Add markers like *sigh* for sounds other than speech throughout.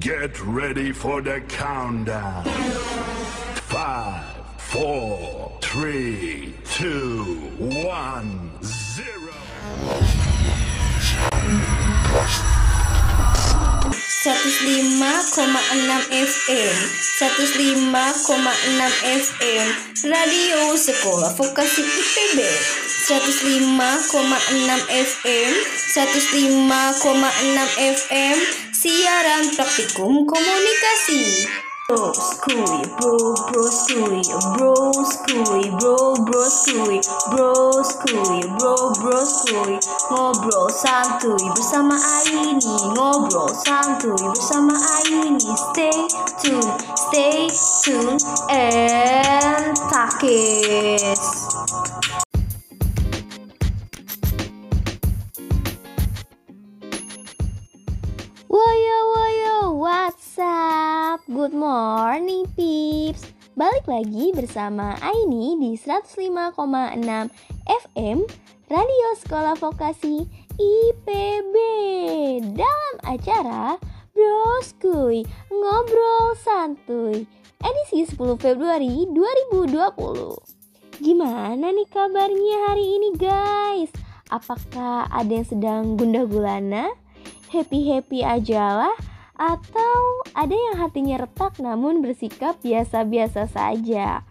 Get ready for the countdown. Five, four, three, two, one, zero. 105,6 FM 105,6 FM Radio Sekolah Vokasi IPB 105,6 FM 105,6 FM Siaran Praktikum Komunikasi Bro skuy, bro bro skuy, bro skuy, bro bro skuy, bro skuy, bro bro skuy Ngobrol santuy bersama Aini, ngobrol santuy bersama Aini Stay tune, stay tune, and takis up? Good morning peeps Balik lagi bersama Aini di 105,6 FM Radio Sekolah Vokasi IPB Dalam acara Broskuy Ngobrol Santuy Edisi 10 Februari 2020 Gimana nih kabarnya hari ini guys? Apakah ada yang sedang gundah gulana? happy-happy aja lah atau ada yang hatinya retak namun bersikap biasa-biasa saja.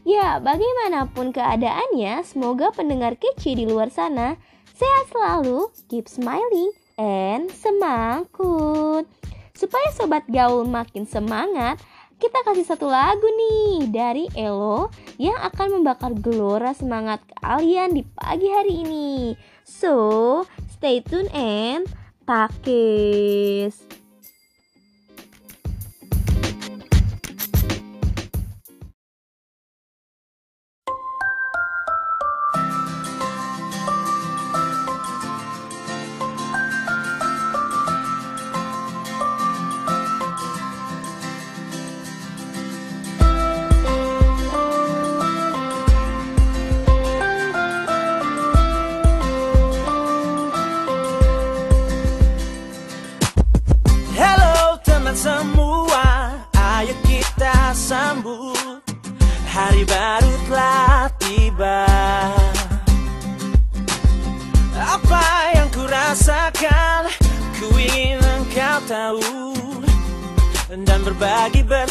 Ya, bagaimanapun keadaannya, semoga pendengar kece di luar sana sehat selalu, keep smiling, and semangkut. Supaya sobat gaul makin semangat, kita kasih satu lagu nih dari Elo yang akan membakar gelora semangat kalian di pagi hari ini. So, stay tune and takis.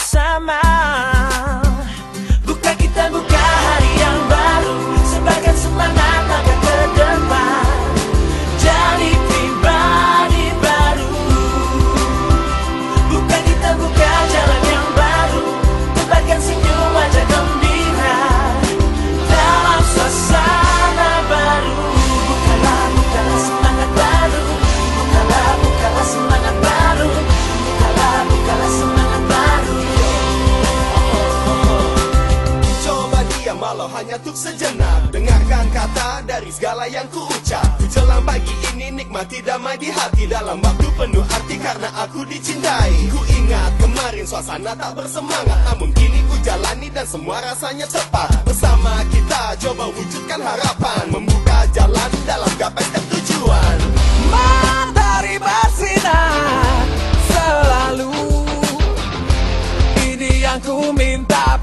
Bersama. Buka kita buka hari yang baru Sebagai semangat langkah dari segala yang ku ucap Jelang pagi ini nikmati damai di hati. Dalam waktu penuh arti karena aku dicintai. Ku ingat kemarin suasana tak bersemangat. Namun kini ku jalani dan semua rasanya tepat. Bersama kita coba wujudkan harapan. Membuka jalan dalam gapai setiap tujuan Matahari bersinar selalu. Ini yang ku minta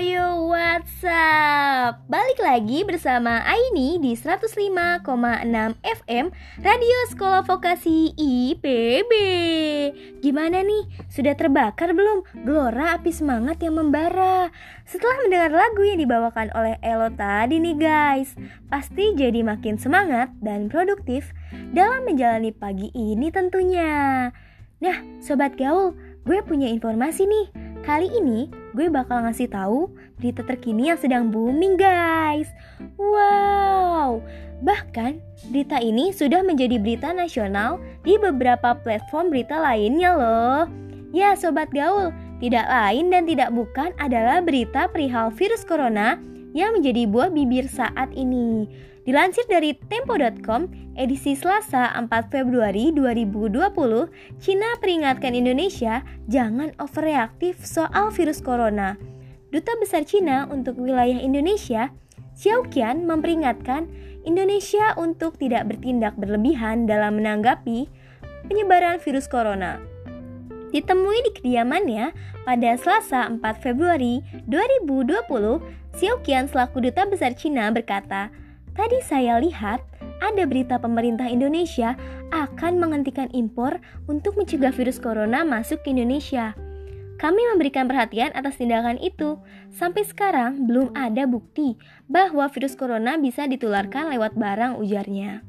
Woyo WhatsApp Balik lagi bersama Aini di 105,6 FM Radio Sekolah Vokasi IPB Gimana nih? Sudah terbakar belum? Gelora api semangat yang membara. Setelah mendengar lagu yang dibawakan oleh Elo tadi nih guys Pasti jadi makin semangat dan produktif Dalam menjalani pagi ini tentunya. Nah, Sobat Gaul, gue punya informasi nih Kali ini gue bakal ngasih tahu berita terkini yang sedang booming guys. Wow, bahkan berita ini sudah menjadi berita nasional di beberapa platform berita lainnya loh. Ya sobat gaul, tidak lain dan tidak bukan adalah berita perihal virus corona yang menjadi buah bibir saat ini. Dilansir dari tempo.com, edisi Selasa 4 Februari 2020, Cina peringatkan Indonesia jangan overreaktif soal virus corona. Duta Besar Cina untuk wilayah Indonesia, Xiao Qian memperingatkan Indonesia untuk tidak bertindak berlebihan dalam menanggapi penyebaran virus corona. Ditemui di kediamannya pada Selasa 4 Februari 2020, Xiao Qian selaku Duta Besar Cina berkata, Tadi saya lihat ada berita pemerintah Indonesia akan menghentikan impor untuk mencegah virus corona masuk ke Indonesia. Kami memberikan perhatian atas tindakan itu. Sampai sekarang belum ada bukti bahwa virus corona bisa ditularkan lewat barang ujarnya.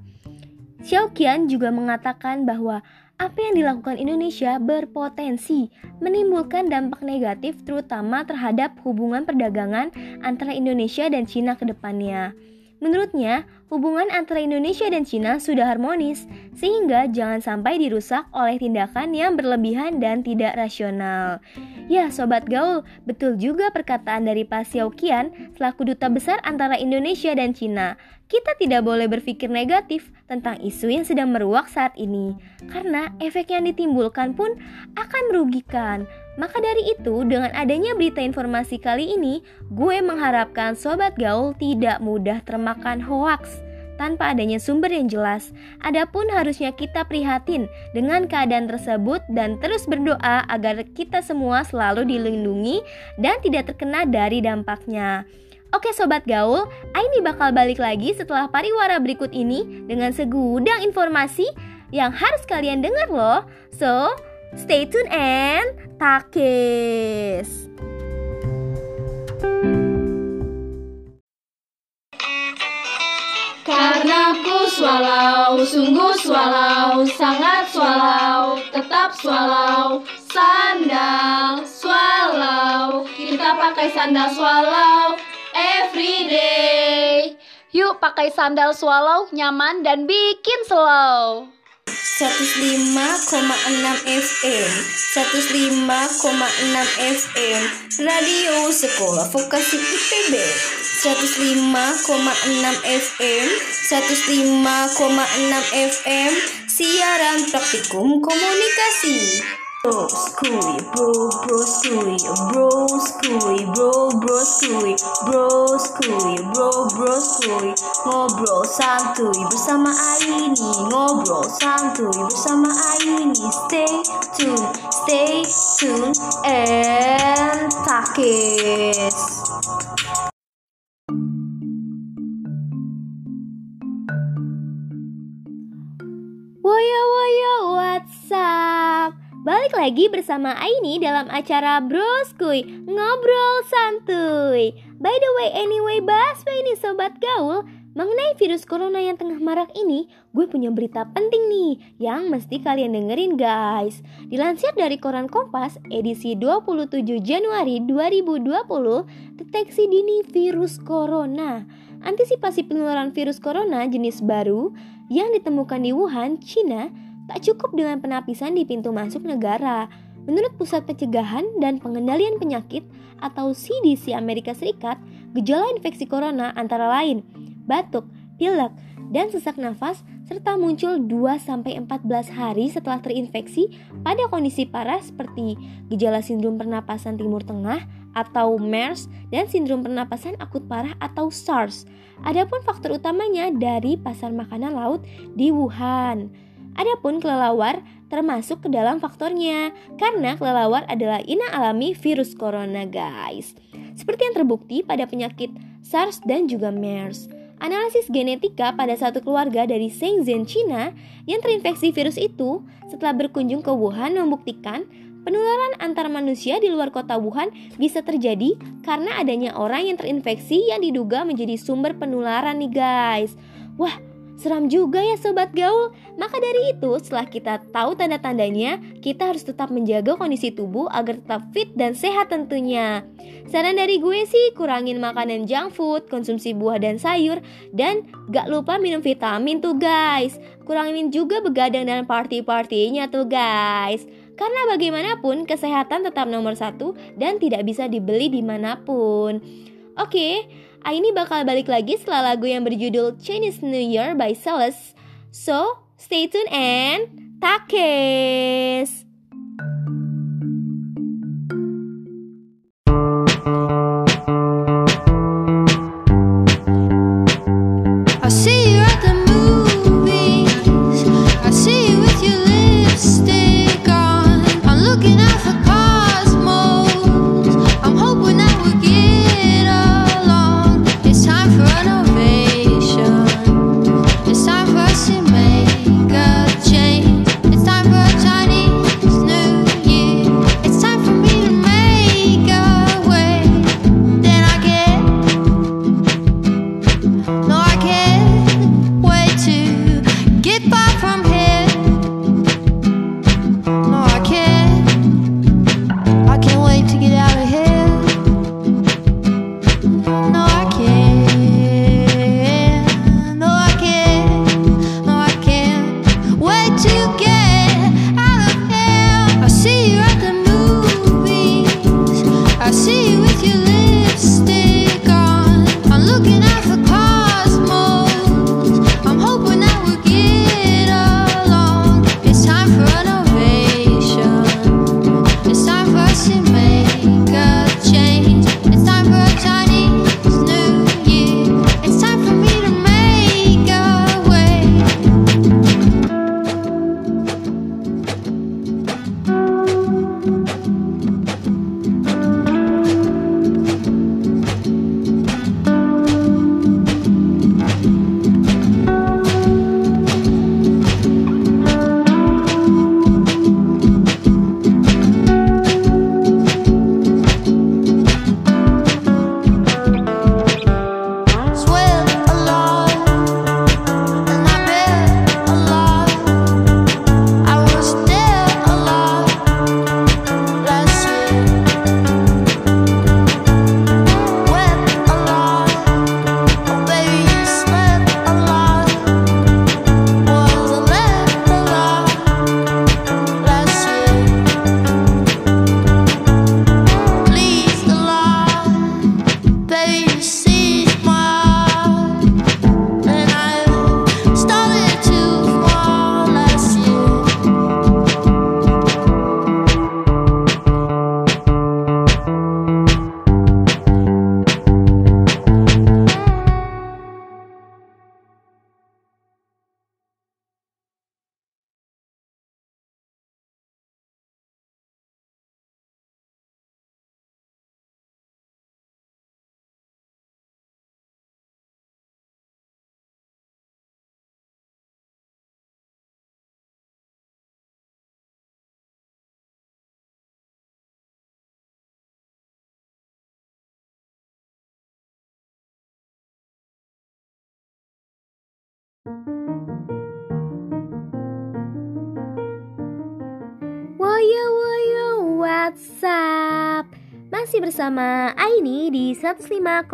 Xiao Qian juga mengatakan bahwa apa yang dilakukan Indonesia berpotensi menimbulkan dampak negatif terutama terhadap hubungan perdagangan antara Indonesia dan Cina ke depannya. Menurutnya, hubungan antara Indonesia dan Cina sudah harmonis, sehingga jangan sampai dirusak oleh tindakan yang berlebihan dan tidak rasional. Ya, Sobat Gaul, betul juga perkataan dari Pak Xiao Qian selaku duta besar antara Indonesia dan Cina. Kita tidak boleh berpikir negatif tentang isu yang sedang meruak saat ini, karena efek yang ditimbulkan pun akan merugikan. Maka dari itu, dengan adanya berita informasi kali ini, gue mengharapkan sobat gaul tidak mudah termakan hoaks tanpa adanya sumber yang jelas. Adapun harusnya kita prihatin dengan keadaan tersebut dan terus berdoa agar kita semua selalu dilindungi dan tidak terkena dari dampaknya. Oke sobat gaul, Aini bakal balik lagi setelah pariwara berikut ini dengan segudang informasi yang harus kalian dengar loh. So, Stay tune and takis. Karena ku swallow, sungguh swallow, sangat swallow, tetap swallow, sandal swallow, kita pakai sandal swallow every day. Yuk pakai sandal swallow, nyaman dan bikin slow. 105,6 FM 105,6 FM Radio Sekolah Vokasi IPB 105,6 FM 105,6 FM Siaran Praktikum Komunikasi Bro Skui, bro bro skui, bro skui, bro bro skui, bro skui, bro bro skui Ngobrol santuy bersama Aini Ngobrol santuy bersama Aini Stay tune, stay tune and takis Balik lagi bersama Aini dalam acara Broskuy Ngobrol Santuy. By the way, anyway, bahas ini Sobat Gaul Mengenai virus corona yang tengah marak ini Gue punya berita penting nih Yang mesti kalian dengerin guys. Dilansir dari Koran Kompas edisi 27 Januari 2020 Deteksi dini virus corona. Antisipasi penularan virus corona jenis baru yang ditemukan di Wuhan, Cina tak cukup dengan penapisan di pintu masuk negara. Menurut Pusat Pencegahan dan Pengendalian Penyakit atau CDC Amerika Serikat, gejala infeksi corona antara lain batuk, pilek, dan sesak nafas serta muncul 2-14 hari setelah terinfeksi pada kondisi parah seperti gejala sindrom pernapasan timur tengah atau MERS dan sindrom pernapasan akut parah atau SARS. Adapun faktor utamanya dari pasar makanan laut di Wuhan. Adapun kelelawar termasuk ke dalam faktornya karena kelelawar adalah ina alami virus corona, guys. seperti yang terbukti pada penyakit SARS dan juga MERS. Analisis genetika pada satu keluarga dari Shenzhen, China yang terinfeksi virus itu setelah berkunjung ke Wuhan membuktikan penularan antar manusia di luar kota Wuhan bisa terjadi karena adanya orang yang terinfeksi yang diduga menjadi sumber penularan nih guys. Wah, Seram juga ya sobat gaul. Maka dari itu, setelah kita tahu tanda-tandanya, kita harus tetap menjaga kondisi tubuh agar tetap fit dan sehat tentunya. Saran dari gue sih, kurangin makanan junk food, konsumsi buah dan sayur, dan gak lupa minum vitamin tuh guys. Kurangin juga begadang dan party-partinya tuh guys. Karena bagaimanapun, kesehatan tetap nomor satu dan tidak bisa dibeli di mana pun. Oke, Aini bakal balik lagi setelah lagu yang berjudul Chinese New Year by Celeste. So, stay tuned and takes! Woyo woyo WhatsApp Masih bersama Aini di 105,6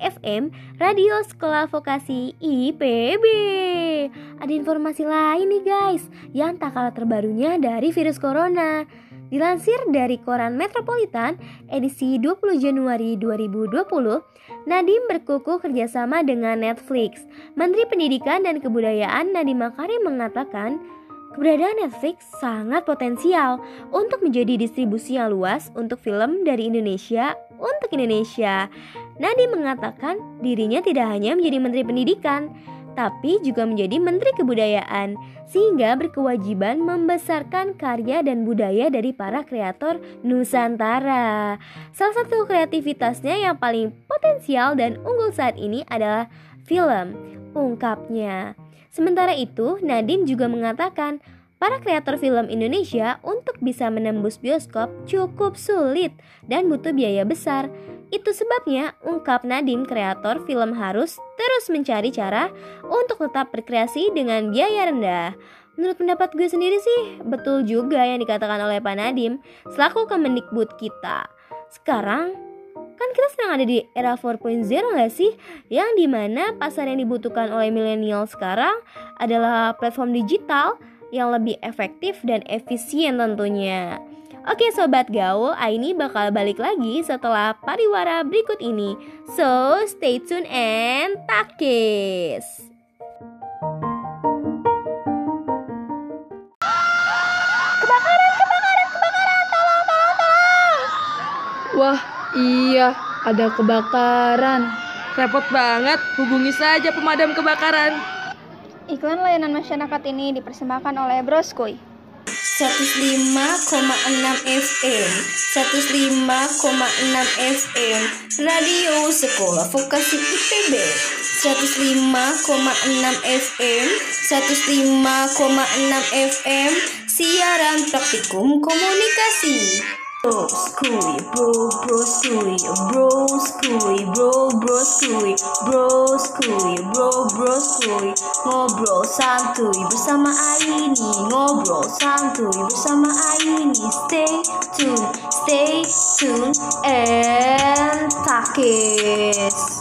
FM Radio Sekolah Vokasi IPB Ada informasi lain nih guys Yang tak kalah terbarunya dari virus corona Dilansir dari koran Metropolitan edisi 20 Januari 2020, Nadiem berkukuh kerjasama dengan Netflix. Menteri Pendidikan dan Kebudayaan Nadiem Makarim mengatakan, Keberadaan Netflix sangat potensial untuk menjadi distribusi yang luas untuk film dari Indonesia untuk Indonesia. Nadiem mengatakan dirinya tidak hanya menjadi Menteri Pendidikan, tapi juga menjadi Menteri Kebudayaan, sehingga berkewajiban membesarkan karya dan budaya dari para kreator Nusantara. Salah satu kreativitasnya yang paling potensial dan unggul saat ini adalah film, ungkapnya. Sementara itu, Nadiem juga mengatakan, Para kreator film Indonesia untuk bisa menembus bioskop cukup sulit dan butuh biaya besar. Itu sebabnya ungkap Nadim kreator film harus terus mencari cara untuk tetap berkreasi dengan biaya rendah. Menurut pendapat gue sendiri sih, betul juga yang dikatakan oleh Pak Nadim selaku Kemendikbud kita. Sekarang kan kita sedang ada di era 4.0 gak sih? Yang di mana pasar yang dibutuhkan oleh milenial sekarang adalah platform digital yang lebih efektif dan efisien tentunya. Oke sobat gaul, Aini bakal balik lagi setelah pariwara berikut ini. So, stay tune and takis. Wah, iya, ada kebakaran. Repot banget, hubungi saja pemadam kebakaran. Iklan layanan masyarakat ini dipersembahkan oleh Broskoi. 105,6 FM 105,6 FM Radio Sekolah Vokasi IPB 105,6 FM 105,6 FM Siaran Praktikum Komunikasi Bro skui, bro bro skui, bro skui, bro bro skui, bro skui, bro bro skui Ngobrol santuy bersama Aini. Ngobrol santuy bersama Aini. Stay tune, stay tune and takis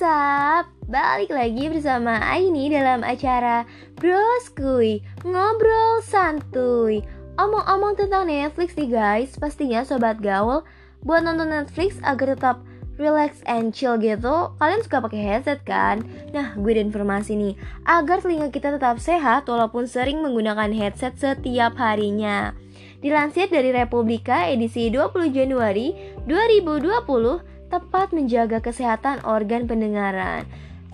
what's? Balik lagi bersama Aini dalam acara Broskui Ngobrol santuy Omong-omong tentang Netflix nih guys Pastinya sobat gaul Buat nonton Netflix agar tetap relax and chill gitu Kalian suka pakai headset kan? Nah gue ada informasi nih Agar telinga kita tetap sehat walaupun sering menggunakan headset setiap harinya Dilansir dari Republika edisi 20 Januari 2020 tepat menjaga kesehatan organ pendengaran.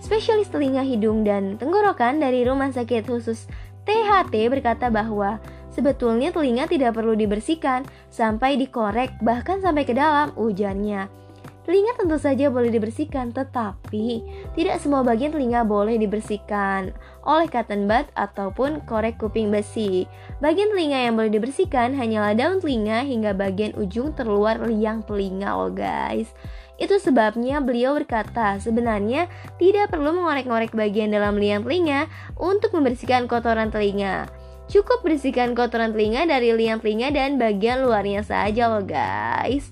Spesialis telinga, hidung, dan tenggorokan dari Rumah Sakit Khusus THT berkata bahwa sebetulnya telinga tidak perlu dibersihkan sampai dikorek bahkan sampai ke dalam ujarnya. Telinga tentu saja boleh dibersihkan, tetapi tidak semua bagian telinga boleh dibersihkan oleh cotton bud ataupun korek kuping besi. Bagian telinga yang boleh dibersihkan hanyalah daun telinga hingga bagian ujung terluar liang telinga loh guys. Itu sebabnya beliau berkata, sebenarnya tidak perlu mengorek-ngorek bagian dalam liang telinga untuk membersihkan kotoran telinga. Cukup bersihkan kotoran telinga dari liang telinga dan bagian luarnya saja loh guys.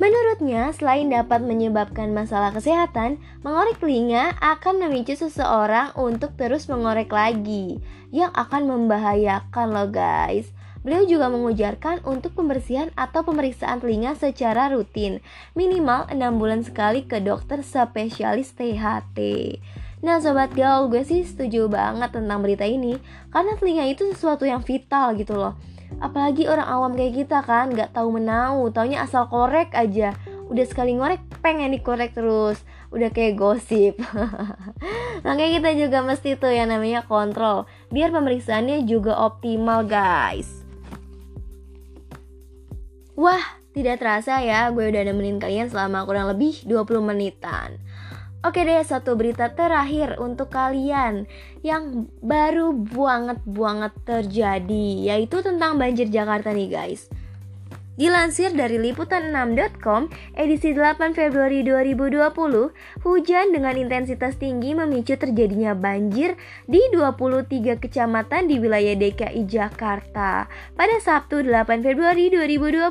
Menurutnya, selain dapat menyebabkan masalah kesehatan, mengorek telinga akan memicu seseorang untuk terus mengorek lagi, yang akan membahayakan loh guys. Beliau juga mengujarkan untuk pembersihan atau pemeriksaan telinga secara rutin, minimal 6 bulan sekali ke dokter spesialis THT. Nah sobat gaul, gue sih setuju banget tentang berita ini, karena telinga itu sesuatu yang vital gitu loh. Apalagi orang awam kayak kita kan, gak tahu menau, taunya asal korek aja. Udah sekali ngorek, pengen dikorek terus. Udah kayak gosip. *laughs* Makanya kita juga mesti tuh yang namanya kontrol, biar pemeriksaannya juga optimal guys. Wah, tidak terasa ya, gue udah nemenin kalian selama kurang lebih 20 menitan. Oke deh, satu berita terakhir untuk kalian yang baru banget-banget terjadi, yaitu tentang banjir Jakarta nih guys. Dilansir dari liputan6.com edisi 8 Februari 2020, hujan dengan intensitas tinggi memicu terjadinya banjir di 23 kecamatan di wilayah DKI Jakarta. Pada Sabtu 8 Februari 2020,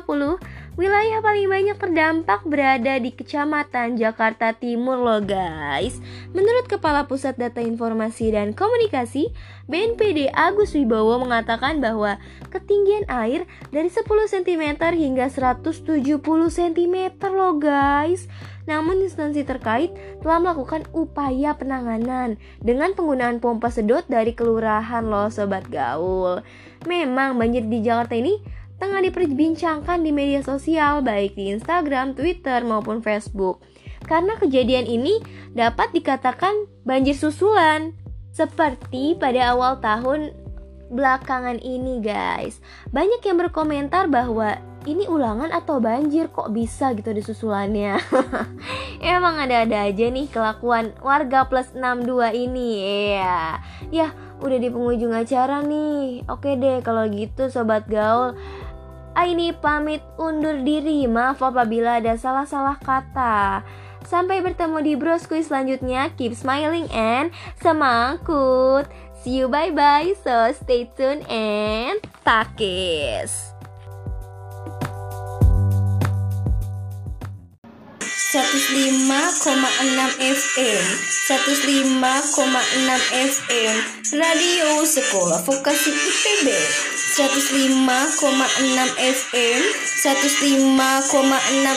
Wilayah paling banyak terdampak berada di Kecamatan Jakarta Timur loh guys. Menurut Kepala Pusat Data Informasi dan Komunikasi BNPD Agus Wibowo mengatakan bahwa ketinggian air dari 10 cm hingga 170 cm loh guys. namun instansi terkait telah melakukan upaya penanganan dengan penggunaan pompa sedot dari kelurahan loh sobat gaul. Memang banjir di Jakarta ini tengah diperbincangkan di media sosial baik di Instagram, Twitter maupun Facebook. Karena kejadian ini dapat dikatakan banjir susulan. Seperti pada awal tahun belakangan ini guys. Banyak yang berkomentar bahwa ini ulangan atau banjir kok bisa gitu di susulannya *laughs* Emang ada-ada aja nih kelakuan warga plus 62 ini Iya. Ya udah di penghujung acara nih. Oke deh kalau gitu sobat gaul Aini pamit undur diri Maaf apabila ada salah-salah kata. Sampai bertemu di broskuy selanjutnya. Keep smiling and semangkut See you bye bye So stay tuned and takis. 105,6 FM 105,6 FM Radio Sekolah Vokasi IPB 105,6 FM 105,6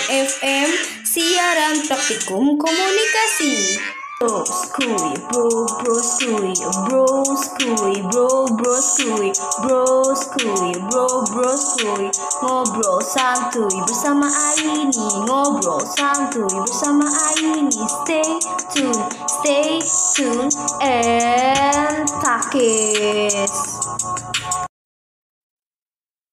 FM Siaran Praktikum Komunikasi. Bro Skui, bro bro skui, bro skui, bro bro skui, bro skui, bro bro skui, ngobrol santuy bersama Aini, ngobrol santuy bersama Aini, stay tune, stay tune and takis.